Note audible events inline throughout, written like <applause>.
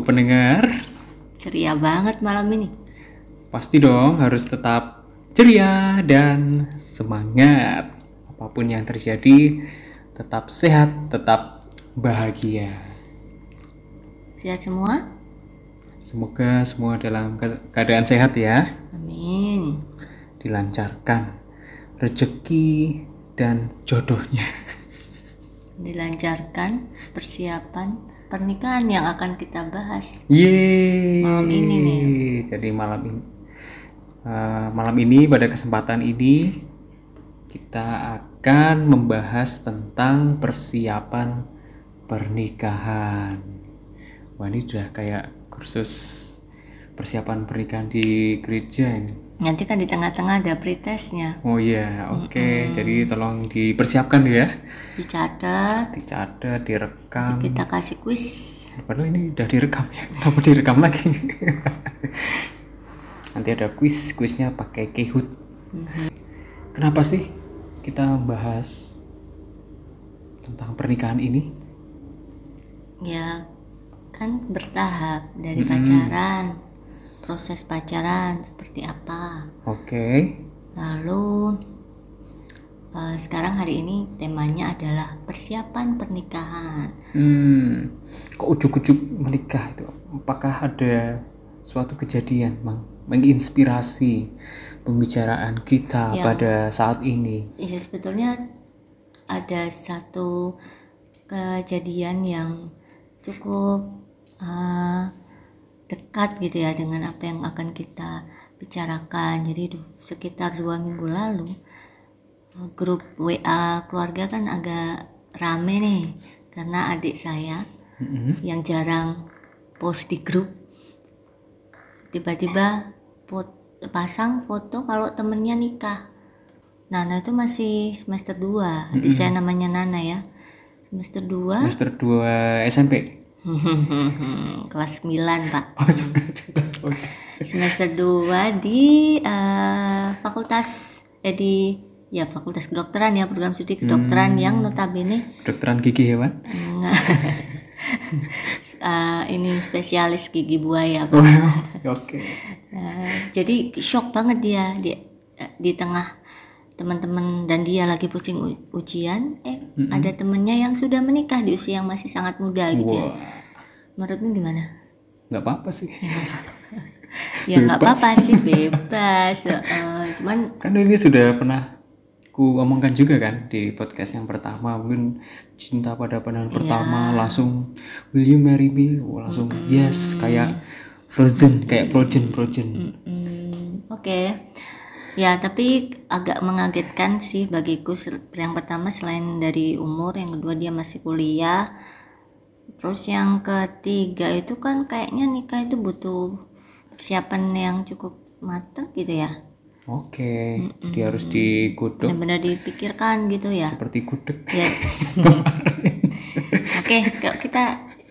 Pendengar, Ceria banget malam ini. pasti dong harus tetap ceria dan semangat. Apa pun yang terjadi, tetap sehat, tetap bahagia. Sehat semua? Semoga semua dalam ke- keadaan sehat ya, Amin. dilancarkan rezeki dan jodohnya. Dilancarkan persiapan pernikahan yang akan kita bahas. Yeay. Malam ini nih. Jadi malam ini eh, malam ini pada kesempatan ini kita akan membahas tentang persiapan pernikahan. Wah ini udah kayak kursus persiapan pernikahan di gereja ini. Nanti kan di tengah-tengah ada pretestnya. Oh iya, oke. Jadi tolong dipersiapkan ya. Dicatat, Dicatat, direkam. kita kasih kuis. Padahal ini udah direkam ya. <laughs> Kenapa direkam lagi? <laughs> Nanti ada quiz, quiznya pakai Kahoot. Kenapa sih kita bahas tentang pernikahan ini? Ya, kan bertahap dari pacaran, proses pacaran seperti apa. Oke. Lalu eh, sekarang hari ini temanya adalah persiapan pernikahan. Hmm, kok ujuk-ujuk menikah itu? Apakah ada suatu kejadian mang menginspirasi pembicaraan kita Ya. pada saat ini? Ya sebetulnya ada satu kejadian yang cukup uh, dekat gitu ya dengan apa yang akan kita bicarakan. Jadi sekitar dua minggu lalu uh, grup WA keluarga kan agak rame nih karena adik saya Mm-mm. yang jarang post di grup tiba-tiba pot- pasang foto kalau temennya nikah Nana itu masih semester 2 adik saya namanya Nana ya semester 2 Semester 2 SMP. <laughs> kelas 9 pak Oh, semester Oke. semester 2 di eh, fakultas eh di ya fakultas kedokteran ya program studi kedokteran yang notabene Kedokteran gigi hewan. <laughs> Eh, ini spesialis gigi buaya Pak. Oh, Oke. Nah, jadi shock banget dia di di tengah teman-teman dan dia lagi pusing ujian eh ada temennya yang sudah menikah di usia yang masih sangat muda gitu ya. Wah, Menurutmu gimana? nggak apa-apa sih. <laughs> Ya nggak apa-apa sih bebas. <laughs> Eh, cuman Kan ini sudah pernah ku omongkan juga kan di podcast yang pertama mungkin cinta pada pandangan pertama langsung will you marry me? Oh, langsung yes kayak frozen kayak frozen frozen. Hmm, Oke, ya tapi agak mengagetkan sih bagiku. Yang pertama selain dari umur, yang kedua dia masih kuliah. Terus yang ketiga itu kan kayaknya nikah itu butuh persiapan yang cukup matang gitu ya. oke jadi harus digodok Benar-benar dipikirkan gitu ya. seperti gudeg Ya. <laughs> Oke, kalau kita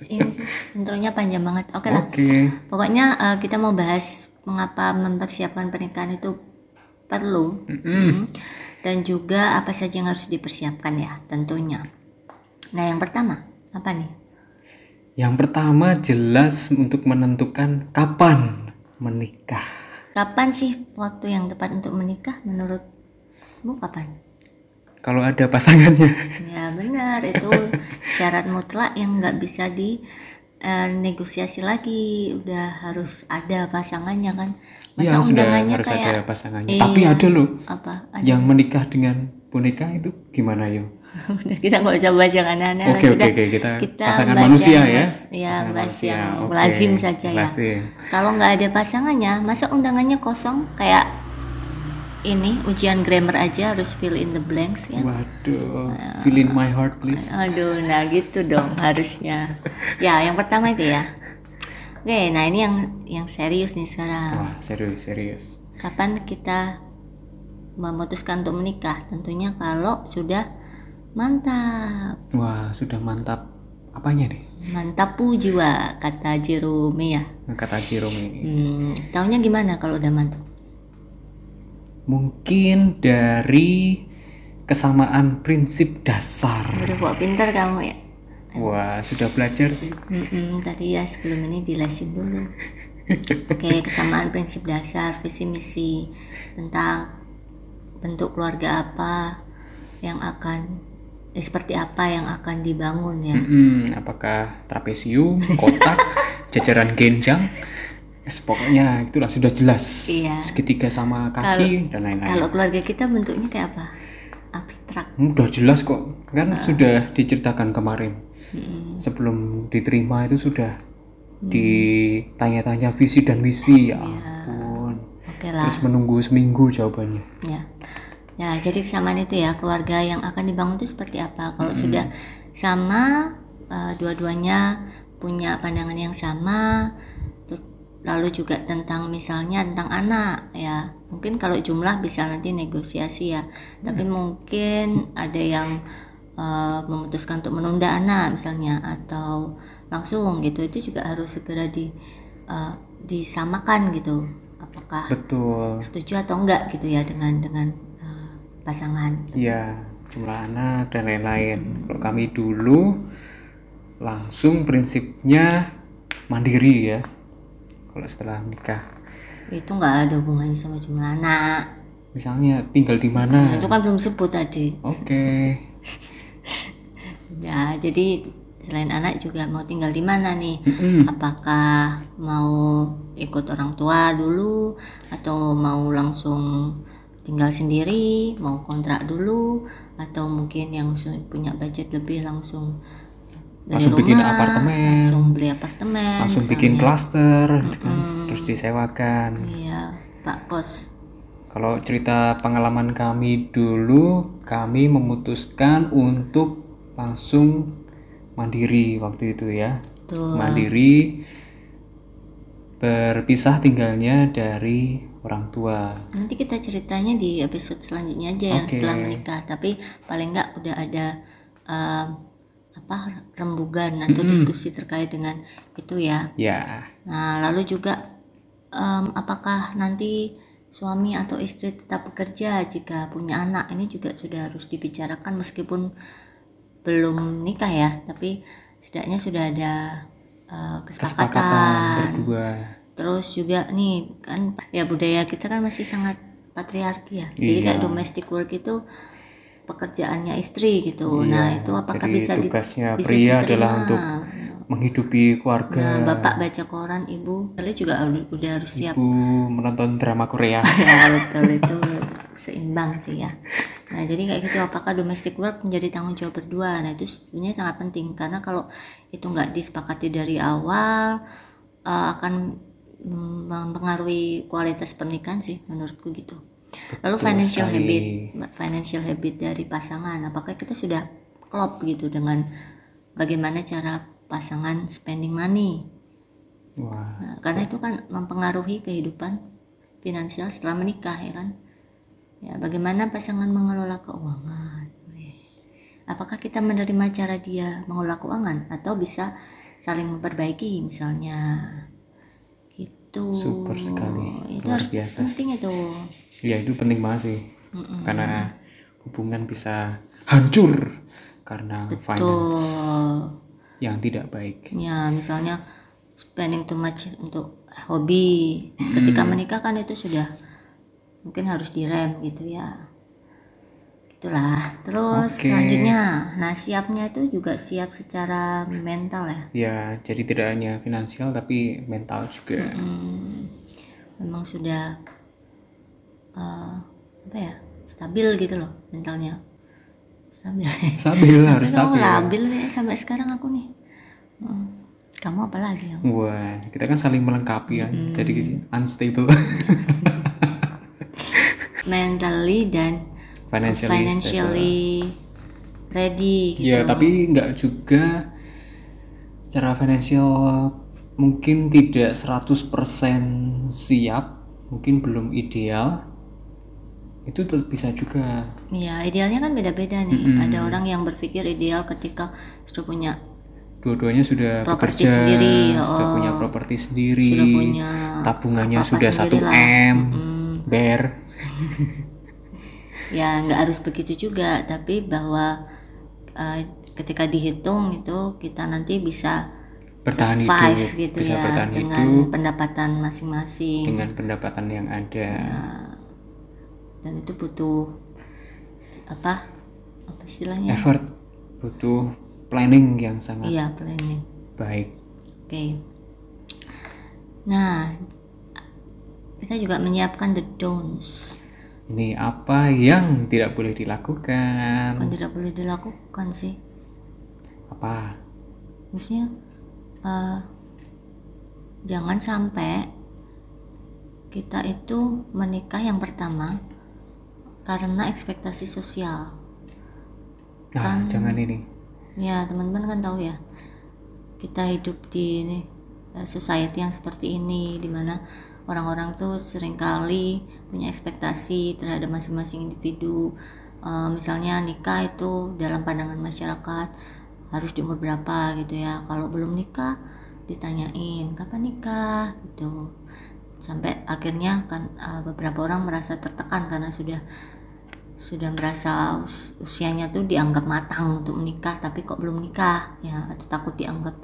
ini sih intronya panjang banget. Oke lah. oke Pokoknya eh, kita mau bahas mengapa mempersiapkan pernikahan itu perlu Mm. dan juga apa saja yang harus dipersiapkan ya tentunya. Nah yang pertama apa nih? yang pertama jelas untuk menentukan kapan menikah Kapan sih waktu yang tepat untuk menikah menurutmu kapan? kalau ada pasangannya Ya benar itu <laughs> syarat mutlak yang nggak bisa di eh, negosiasi lagi udah harus ada pasangannya kan masa Iya, sudah undangannya harus kayak ada pasangannya. Iya. tapi ada loh apa? Ada. yang menikah dengan boneka itu gimana yo? Udah <laughs> kita nggak usah bahas yang aneh-aneh Oke oke oke kita, kita pasangan manusia yang ya. ya Pasangan bahas manusia, yang oke. lazim saja ya. Kalau nggak ada pasangannya masa undangannya kosong? Kayak ini ujian grammar aja harus fill in the blanks ya. Waduh, fill in my heart please. aduh nah gitu dong harusnya. <laughs> Ya yang pertama itu ya oke nah ini yang yang serius nih sekarang. Wah serius serius. kapan kita memutuskan untuk menikah? Tentunya kalau sudah mantap. Wah sudah mantap apanya nih? mantapu jiwa kata Jerome ya. Kata Jerome hmm, taunya gimana kalau udah mantap? Mungkin dari kesamaan prinsip dasar. udah kok pinter kamu ya Wah, sudah belajar sih. Mm-mm, tadi ya sebelum ini dilesin dulu. Oke, <laughs> kesamaan prinsip dasar, visi misi tentang bentuk keluarga apa yang akan eh, seperti apa yang akan dibangun ya. Mm-mm, apakah trapesium, kotak, <laughs> jajaran genjang? Yes, pokoknya itulah sudah jelas. Iya. Segitiga sama kaki dan lain-lain. Kalau keluarga kita bentuknya kayak apa? Abstrak. Udah jelas kok, kan sudah diceritakan kemarin. Sebelum diterima itu sudah ditanya-tanya visi dan misi. Ya ampun. Oke lah. Terus menunggu seminggu jawabannya. Ya. Ya, jadi kesamaan itu ya, keluarga yang akan dibangun itu seperti apa? Kalau sudah sama eh, dua-duanya punya pandangan yang sama, lalu juga tentang misalnya tentang anak ya. Mungkin kalau jumlah bisa nanti negosiasi ya. Tapi mungkin ada yang eh, memutuskan untuk menunda anak misalnya atau langsung gitu. Itu juga harus segera di eh, disamakan gitu. Apakah Betul. setuju atau enggak gitu ya dengan dengan uh, pasangan Iya, jumlah anak dan lain-lain. Kalau kami dulu langsung prinsipnya mandiri ya. Kalau setelah nikah, itu nggak ada hubungannya sama jumlah anak misalnya tinggal di Nah, mana? itu kan belum sebut tadi Oke, ya jadi selain anak juga mau tinggal di mana nih Mm-mm. apakah mau ikut orang tua dulu atau mau langsung tinggal sendiri mau kontrak dulu atau mungkin yang punya budget lebih langsung Langsung bikin rumah, apartemen. langsung beli apartemen langsung misalnya. bikin klaster, kan? terus disewakan. iya pak kos Kalau cerita pengalaman kami dulu, kami memutuskan untuk langsung mandiri waktu itu ya. tuh Mandiri berpisah tinggalnya dari orang tua. Nanti kita ceritanya di episode selanjutnya aja yang Oke. setelah menikah. Tapi paling nggak udah ada em, apa rembugan atau diskusi terkait dengan itu ya. Ya, Nah lalu juga em, apakah nanti suami atau istri tetap bekerja jika punya anak ini juga sudah harus dibicarakan meskipun belum nikah ya. Tapi setidaknya sudah ada eh, kesepakatan kesepakatan. berdua. Terus juga nih kan ya budaya kita kan masih sangat patriarki ya. Jadi Iya. kayak domestic work itu pekerjaannya istri gitu. nah, itu apakah Iya, Jadi bisa di- tugasnya bisa pria diterima? adalah untuk menghidupi keluarga. Nah, bapak baca koran, ibu kalian juga udah, udah harus siap. Ibu menonton drama Korea. <laughs> ya betul itu seimbang sih ya. Nah jadi kayak gitu apakah domestic work menjadi tanggung jawab berdua? Nah itu sebenarnya sangat penting karena kalau itu nggak disepakati dari awal eh, akan mm, mempengaruhi kualitas pernikahan sih menurutku gitu. Lalu financial sekali. habit, financial habit dari pasangan, apakah kita sudah klop gitu dengan bagaimana cara pasangan spending money? Wah, Nah, karena itu kan mempengaruhi kehidupan finansial setelah menikah ya kan. Ya, bagaimana pasangan mengelola keuangan? Apakah kita menerima cara dia mengelola keuangan atau bisa saling memperbaiki misalnya? Gitu. Super sekali. Itu Luar harus biasa. penting itu. ya itu penting banget sih. Karena hubungan bisa hancur karena finance Tuh. yang tidak baik. Ya, misalnya spending too much untuk hobi. Ketika menikah kan itu sudah mungkin harus direm gitu ya. Itulah. Terus Oke. selanjutnya, nah siapnya itu juga siap secara mental ya. Ya, jadi tidak hanya finansial tapi mental juga. Hmm, memang sudah eh, apa ya stabil gitu loh mentalnya stabil. Stabil <laughs> harus stabil. labil nih sampai sekarang aku nih. Hmm, Kamu apa lagi ya? Wah, kita kan saling melengkapi kan. Jadi gitu, unstable. <laughs> mentally dan Financially financially ready gitu. Ya, tapi nggak juga secara finansial mungkin tidak 100% siap, mungkin belum ideal. Itu tetap bisa juga. Ya, idealnya kan beda-beda nih. Ada orang yang berpikir ideal ketika sudah punya Dua-duanya sudah Properti bekerja, sendiri, sudah oh. punya properti sendiri, sudah punya tabungannya sudah 1 sendiri lah. M, Mm-mm. ber. <laughs> ya nggak harus begitu juga, tapi bahwa eh, ketika dihitung itu kita nanti bisa bertahan survive hidup gitu bisa ya bertahan dengan hidup. pendapatan masing-masing. Dengan pendapatan yang ada. Dan itu butuh apa apa istilahnya? Effort butuh planning yang sangat iya planning. baik. Oke. Nah kita juga menyiapkan the don'ts ini apa yang tidak boleh dilakukan? Kan tidak boleh dilakukan sih. Apa? Maksudnya eh, jangan sampai kita itu menikah yang pertama karena ekspektasi sosial. Nah Kan- jangan ini. Ya teman-teman kan tahu ya kita hidup di ini eh, society yang seperti ini di mana orang-orang tuh sering kali punya ekspektasi terhadap masing-masing individu. Eh, misalnya nikah itu dalam pandangan masyarakat harus di umur berapa gitu ya. Kalau belum nikah ditanyain kapan nikah? gitu. Sampai akhirnya kan eh, beberapa orang merasa tertekan karena sudah sudah merasa us- usianya tuh dianggap matang untuk menikah tapi kok belum nikah? Ya atau takut dianggap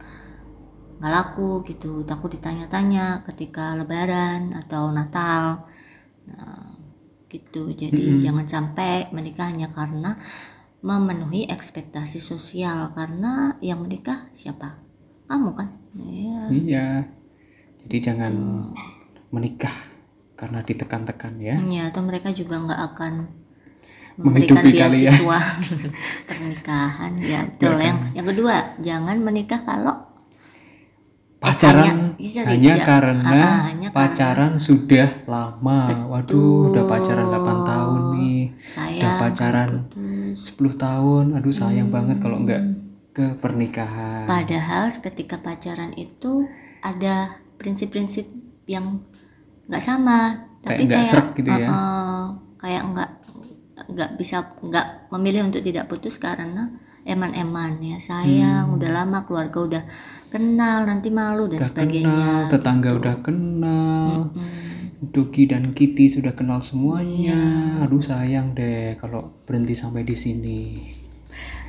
nggak laku gitu. Takut ditanya-tanya ketika lebaran atau natal. Nah gitu. Jadi jangan sampai menikah hanya karena memenuhi ekspektasi sosial. Karena yang menikah siapa? Kamu kan? Ya iya. Jadi jangan menikah karena ditekan-tekan ya. Ya, atau mereka juga nggak akan memberikan Menghidupi kalian. beasiswa <laughs> pernikahan. Ya, betul. Yang yang kedua, jangan menikah kalau pacaran hanya- iya, hanya, iya. karena Ah, hanya pacaran sudah lama waduh udah pacaran 8 tahun nih saya udah pacaran putus. 10 tahun aduh sayang banget kalau nggak Hmm. ke pernikahan Padahal ketika pacaran itu ada prinsip-prinsip yang nggak sama, tapi Kayak nggak kayak srek gitu ya. eh, kayak nggak nggak bisa nggak memilih untuk tidak putus karena eman-eman ya sayang Hmm. udah lama keluarga udah kenal nanti malu dan udah sebagainya. kenal tetangga udah kenal Dogi dan Kitty sudah kenal semuanya. Iya. aduh sayang deh kalau berhenti sampai di sini.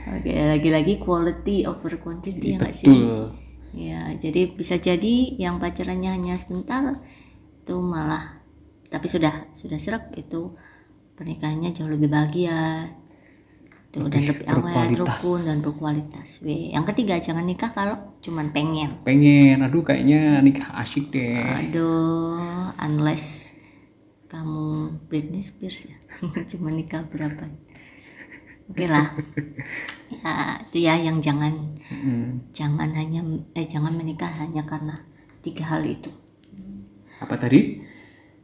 Oke lagi-lagi quality over quantity ya nggak sih? betul. Ya, jadi bisa jadi yang pacarannya hanya sebentar itu malah tapi sudah sudah serak itu pernikahannya jauh lebih bahagia tuh dan lebih awet, rukun dan berkualitas. Weh, yang ketiga jangan nikah kalau cuman pengen. pengen. Aduh kayaknya nikah asyik deh. Aduh, unless kamu Britney Spears ya, <laughs> cuma nikah berapa? Oke lah, ya itu ya yang jangan. Mm. jangan hanya eh jangan menikah hanya karena tiga hal itu. Apa tadi?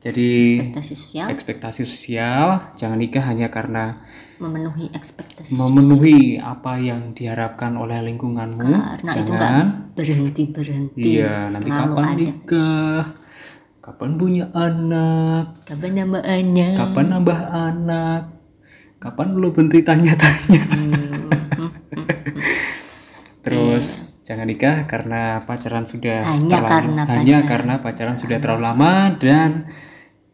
Jadi ekspektasi sosial. ekspektasi sosial. Jangan nikah hanya karena memenuhi ekspektasi memenuhi apa yang diharapkan oleh lingkunganmu karena itu nggak jangan. berhenti berhenti iya nanti kapan ada. nikah? Kapan punya anak? Kapan nama anak? Kapan nambah anak? Kapan lu berhenti tanya-tanya? <laughs> Terus jangan nikah karena pacaran sudah Hanya terlalu- karena hanya pacaran. karena pacaran sudah terlalu lama dan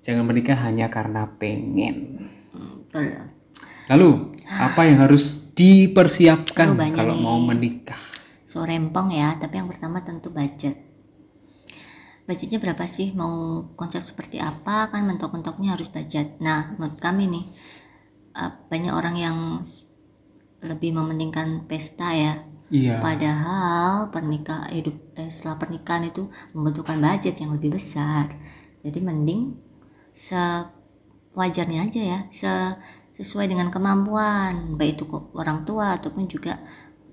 jangan menikah hanya karena pengen. Betul. Lalu apa yang harus dipersiapkan banyak kalau nih. mau menikah? So rempong ya tapi yang pertama tentu budget. Budgetnya berapa sih? Mau konsep seperti apa? Kan mentok-mentoknya harus budget. Nah menurut kami nih eh, banyak orang yang lebih mementingkan pesta ya. Iya. Padahal pernikah hidup eh, setelah pernikahan itu membutuhkan budget yang lebih besar. Jadi mending sewajarnya aja ya, se- sesuai dengan kemampuan baik itu orang tua ataupun juga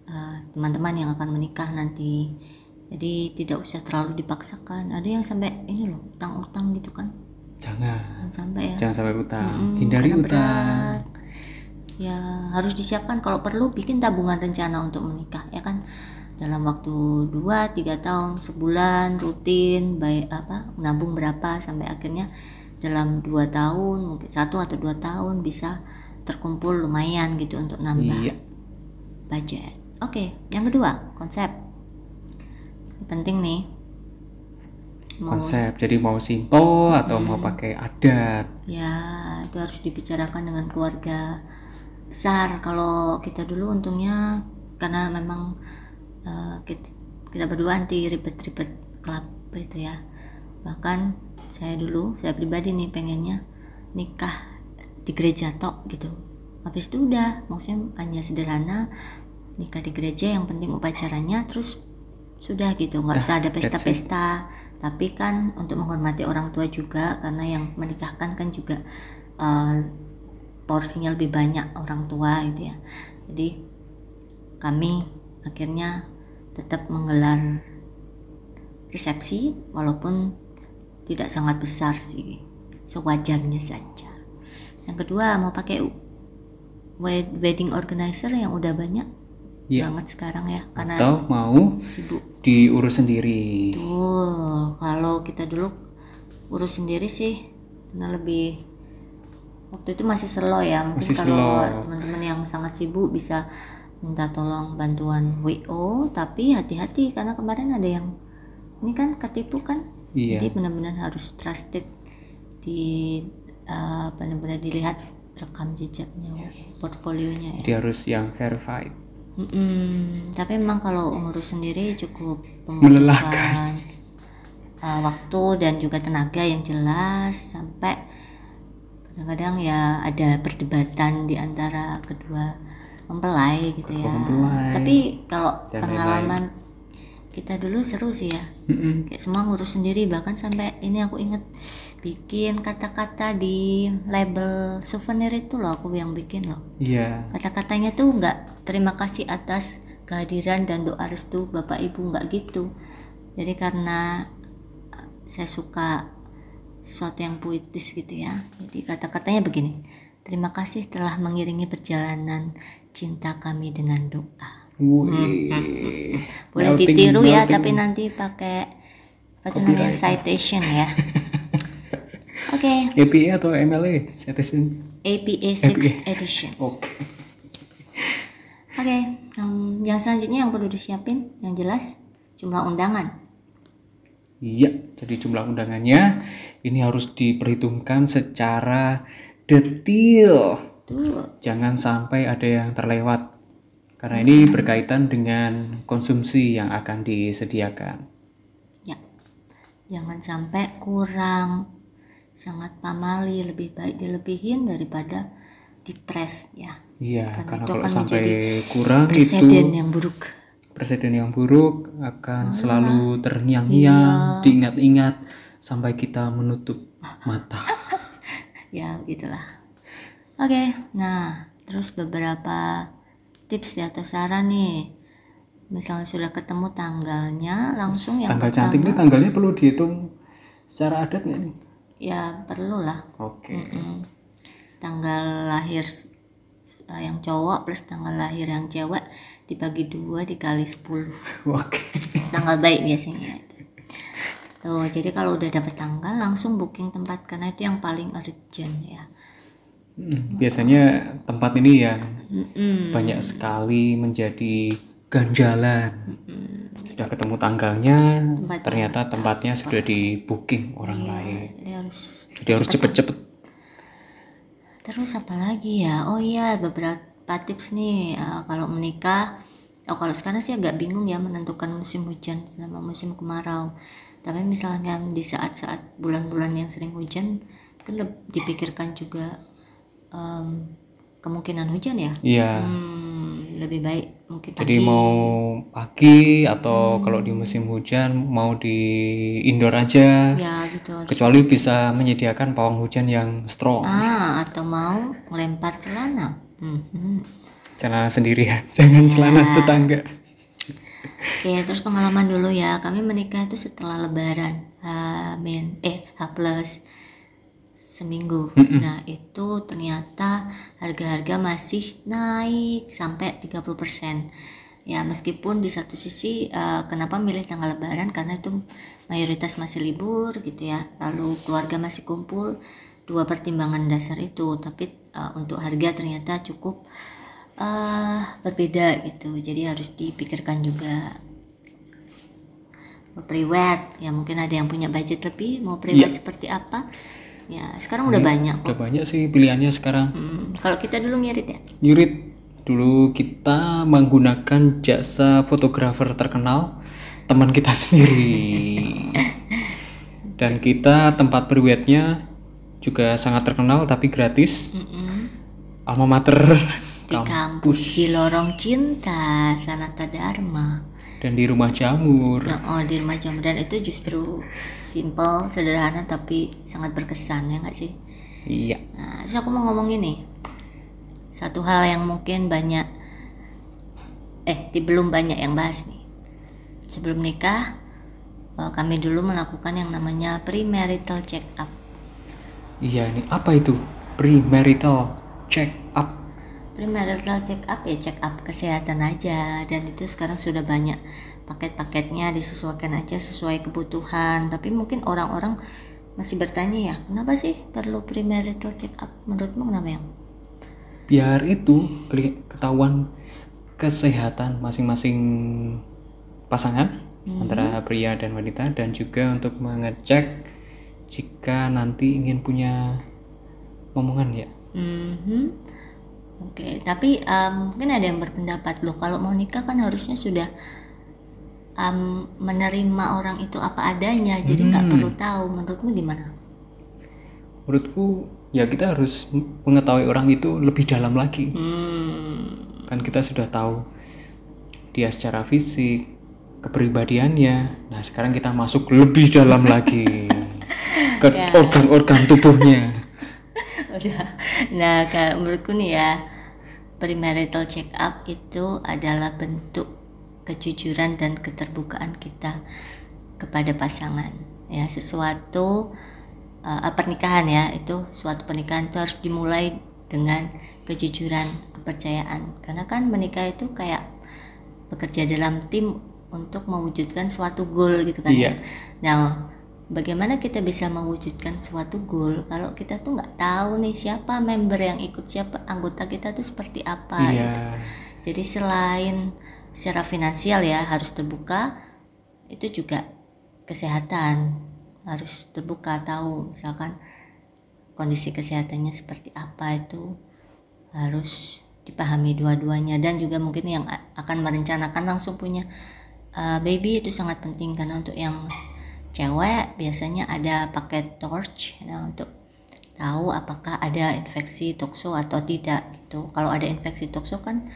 eh, teman-teman yang akan menikah nanti. Jadi tidak usah terlalu dipaksakan. Ada yang sampai ini loh utang-utang gitu kan, jangan Jangan sampai ya. jangan sampai utang Mm, hindari utang berat. ya harus disiapkan kalau perlu bikin tabungan rencana untuk menikah ya kan dalam waktu 2-3 tahun sebulan rutin baik apa menabung berapa sampai akhirnya dalam dua tahun mungkin satu atau dua tahun bisa terkumpul lumayan gitu untuk nambah iya. budget. Oke yang kedua konsep. Penting nih. Mau konsep jadi mau simple atau mau Hmm. pakai adat? Ya itu harus dibicarakan dengan keluarga besar. Kalau kita dulu untungnya karena memang uh, kita, kita berdua anti ribet-ribet klub itu ya. Bahkan saya dulu saya pribadi nih pengennya nikah di gereja tok gitu. Habis itu udah maksudnya hanya sederhana nikah di gereja yang penting upacaranya terus sudah gitu. Nggak usah ada pesta-pesta. Tapi kan untuk menghormati orang tua juga karena yang menikahkan kan juga uh, porsinya lebih banyak orang tua gitu ya. Jadi kami akhirnya tetap menggelar resepsi walaupun tidak sangat besar sih sewajarnya saja. Yang kedua mau pakai wedding organizer yang udah banyak ya. banget sekarang ya karena atau mau sibuk. diurus sendiri. Tuh kalau kita dulu urus sendiri sih karena lebih waktu itu masih slow ya mungkin masih kalau teman-teman yang sangat sibuk bisa minta tolong bantuan WO tapi hati-hati karena kemarin ada yang ini kan ketipu kan iya. jadi benar-benar harus trusted di uh, benar-benar dilihat rekam jejaknya yes. portfolionya ya dia harus yang verified mm -mm. tapi memang kalau ngurus sendiri cukup melelahkan uh, waktu dan juga tenaga yang jelas sampai kadang-kadang ya ada perdebatan di antara kedua mempelai gitu ya mempelai. tapi kalau pengalaman kita dulu seru sih ya. Mm-hmm. kayak semua ngurus sendiri bahkan sampai ini aku inget bikin kata-kata di label souvenir itu loh aku yang bikin loh. Iya. Yeah. kata-katanya tuh nggak terima kasih atas kehadiran dan doa restu bapak ibu nggak gitu. Jadi karena eh, saya suka sesuatu yang puitis gitu ya. Jadi kata-katanya begini terima kasih telah mengiringi perjalanan cinta kami dengan doa Hmm. Boleh melting, ditiru melting. ya, tapi nanti pakai apa namanya citation ya. <laughs> Oke. Okay. APA atau MLA citation? APA 6th edition. Oke. Okay. Oke, okay, um, yang selanjutnya yang perlu disiapin, yang jelas jumlah undangan. Iya, jadi jumlah undangannya ini harus diperhitungkan secara detail. Tuh. Jangan sampai ada yang terlewat karena ini berkaitan dengan konsumsi yang akan disediakan. Ya, jangan sampai kurang, sangat pamali, lebih baik dilebihin daripada dipres ya. Iya, karena, karena kalau sampai kurang presiden itu yang buruk. Presiden yang buruk akan Malah. selalu terngiang-ngiang, iya. diingat-ingat sampai kita menutup mata. <laughs> ya, begitulah. Oke, nah terus beberapa tips ya atau saran nih. Misalnya sudah ketemu tanggalnya langsung yang tanggal pertama, cantik ini tanggalnya perlu dihitung secara adat nggak nih ya perlu lah oke. Okay. mm -mm. tanggal lahir uh, yang cowok plus tanggal lahir yang cewek dibagi dua dikali sepuluh. <laughs> Oke. Okay. tanggal baik biasanya. Tuh jadi kalau udah dapet tanggal langsung booking tempat karena itu yang paling urgent ya. Hmm, biasanya tempat ini yang mm banyak sekali menjadi ganjalan. mm Sudah ketemu tanggalnya, tempatnya. ternyata tempatnya sudah di booking orang iya, lain. Jadi harus jadi harus cepet-cepet. Terus apa lagi ya? Oh iya beberapa tips nih uh, kalau menikah. Oh kalau sekarang sih agak bingung ya menentukan musim hujan sama musim kemarau. Tapi misalnya di saat-saat bulan-bulan yang sering hujan kan dipikirkan juga um, kemungkinan hujan ya? Iya. Hmm, lebih baik mungkin Jadi mau pagi atau hmm. kalau di musim hujan mau di indoor aja. Ya gitu. Kecuali bisa menyediakan pawang hujan yang strong. Ah atau mau melempar celana. Hmm. Celana sendiri ya, <laughs> jangan ya. celana tetangga. Oke, terus pengalaman dulu ya. Kami menikah itu setelah Lebaran. Amin. Eh, H plus seminggu. Mm -mm. Nah, itu ternyata harga-harga masih naik sampai 30%. Ya, meskipun di satu sisi uh, kenapa milih tanggal lebaran karena itu mayoritas masih libur gitu ya. Lalu keluarga masih kumpul. Dua pertimbangan dasar itu, tapi uh, untuk harga ternyata cukup uh, berbeda gitu. Jadi harus dipikirkan juga priwet ya mungkin ada yang punya budget lebih mau priwet yeah. seperti apa ya sekarang udah banyak udah banyak sih pilihannya sekarang hmm. kalau kita dulu ngirit ya ngirit dulu kita menggunakan jasa fotografer terkenal teman kita <laughs> sendiri. Dan kita tempat priwetnya juga sangat terkenal tapi gratis. Mm-mm. Alma mater di kampus di lorong cinta Sanata Dharma dan di rumah jamur. Nah, oh di rumah jamur dan itu justru simple sederhana tapi sangat berkesan ya nggak sih Iya. nah terus aku mau ngomong ini satu hal yang mungkin banyak eh di- belum banyak yang bahas nih sebelum nikah eh, kami dulu melakukan yang namanya premarital check up Iya, ini apa itu? Premarital check up. Premarital check up ya check up kesehatan aja. Dan itu sekarang sudah banyak paket-paketnya disesuaikan aja sesuai kebutuhan. Tapi mungkin orang-orang masih bertanya ya kenapa sih perlu premarital check up? Menurutmu kenapa yang? Biar itu ketahuan kesehatan masing-masing pasangan antara pria dan wanita. Dan juga untuk mengecek jika nanti ingin punya omongan ya. Mhm. Oke, tapi em, mungkin ada yang berpendapat loh kalau mau nikah kan harusnya sudah em, menerima orang itu apa adanya, jadi nggak perlu tahu. Menurutmu gimana? Menurutku ya kita harus mengetahui orang itu lebih dalam lagi. Hmm, Kan kita sudah tahu dia secara fisik, kepribadiannya. Nah, sekarang kita masuk lebih dalam lagi <laughs> ke organ-organ tubuhnya. Udah. Nah, kalau menurutku nih ya, premarital check up itu adalah bentuk kejujuran dan keterbukaan kita kepada pasangan. Ya, sesuatu uh, pernikahan ya, itu suatu pernikahan itu harus dimulai dengan kejujuran, kepercayaan. Karena kan menikah itu kayak bekerja dalam tim untuk mewujudkan suatu goal gitu kan Iya. ya. Nah, bagaimana kita bisa mewujudkan suatu goal kalau kita tuh nggak tahu nih siapa member yang ikut siapa anggota kita tuh seperti apa Iya. gitu. Jadi selain secara finansial ya harus terbuka, itu juga kesehatan harus terbuka tahu misalkan kondisi kesehatannya seperti apa itu harus dipahami dua-duanya dan juga mungkin yang akan merencanakan langsung punya uh, baby itu sangat penting karena untuk yang cewek biasanya ada paket torch nah untuk tahu apakah ada infeksi tokso atau tidak gitu. Kalau ada infeksi tokso kan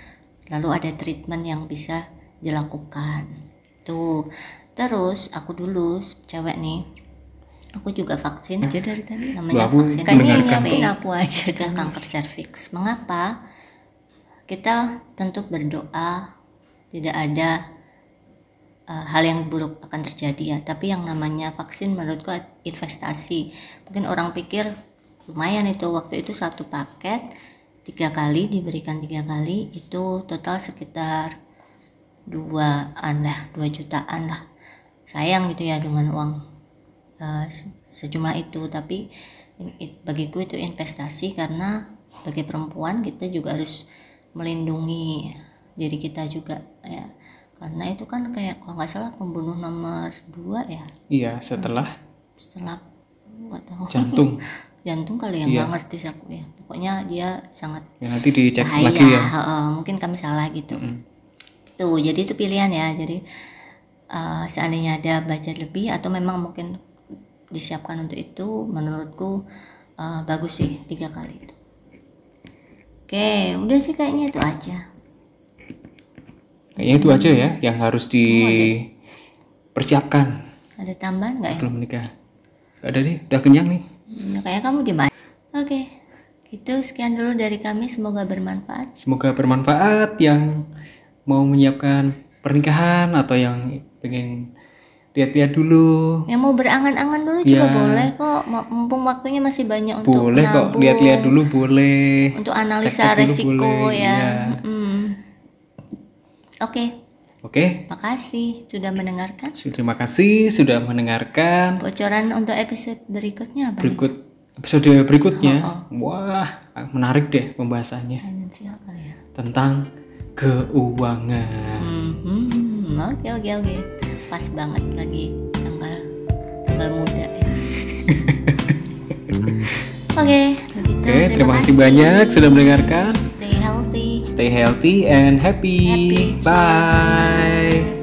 lalu ada treatment yang bisa dilakukan. Tuh terus aku dulu cewek nih aku juga vaksin. Aja dari tadi. Namanya vaksin nyiapin aku aja cegah kanker serviks. Mengapa? Kita tentu berdoa tidak ada uh, hal yang buruk akan terjadi ya. Tapi yang namanya vaksin menurutku investasi. Mungkin orang pikir lumayan itu waktu itu satu paket tiga kali diberikan tiga kali itu total sekitar duaan lah dua jutaan lah. Sayang gitu ya dengan uang uh, se- sejumlah itu. Tapi it- bagiku itu investasi karena sebagai perempuan kita juga harus melindungi diri kita juga ya karena itu kan kayak kalau nggak salah pembunuh nomor dua ya? Iya, setelah setelah nggak tahu. Jantung. <laughs> jantung kali yang Iya. nggak ngerti aku ya. Pokoknya dia sangat Ya nanti dicek bahaya. lagi ya. heeh, mungkin kami salah gitu. Tuh jadi itu pilihan ya. Jadi eh, seandainya ada budget lebih atau memang mungkin disiapkan untuk itu menurutku eh, bagus sih tiga kali itu. Oke udah sih kayaknya itu aja Kayaknya itu aja ya yang harus dipersiapkan ada tambahan nggak ya sebelum menikah. Gak ada deh, udah kenyang nih. Hmm, kayak kamu di mana oke gitu sekian dulu dari kami semoga bermanfaat Semoga bermanfaat yang mau menyiapkan pernikahan atau yang pengen lihat-lihat dulu. yang mau berangan-angan dulu juga Ya. boleh kok mumpung waktunya masih banyak untuk boleh kok lihat-lihat dulu boleh. untuk analisa Cek-cek dulu resiko boleh, ya. iya. Mm-mm. Oke, Oke, makasih sudah mendengarkan. terima kasih sudah mendengarkan Bocoran untuk episode berikutnya apa? nih? berikut episode berikutnya. Oh, Wah, menarik deh pembahasannya Finansial kali ya. tentang keuangan. Mhm. Oke oke oke, pas banget lagi tanggal tanggal muda ya. <laughs> Oke, begitu. Oke, terima kasih banyak sudah mendengarkan. stay healthy and happy. happy. Bye.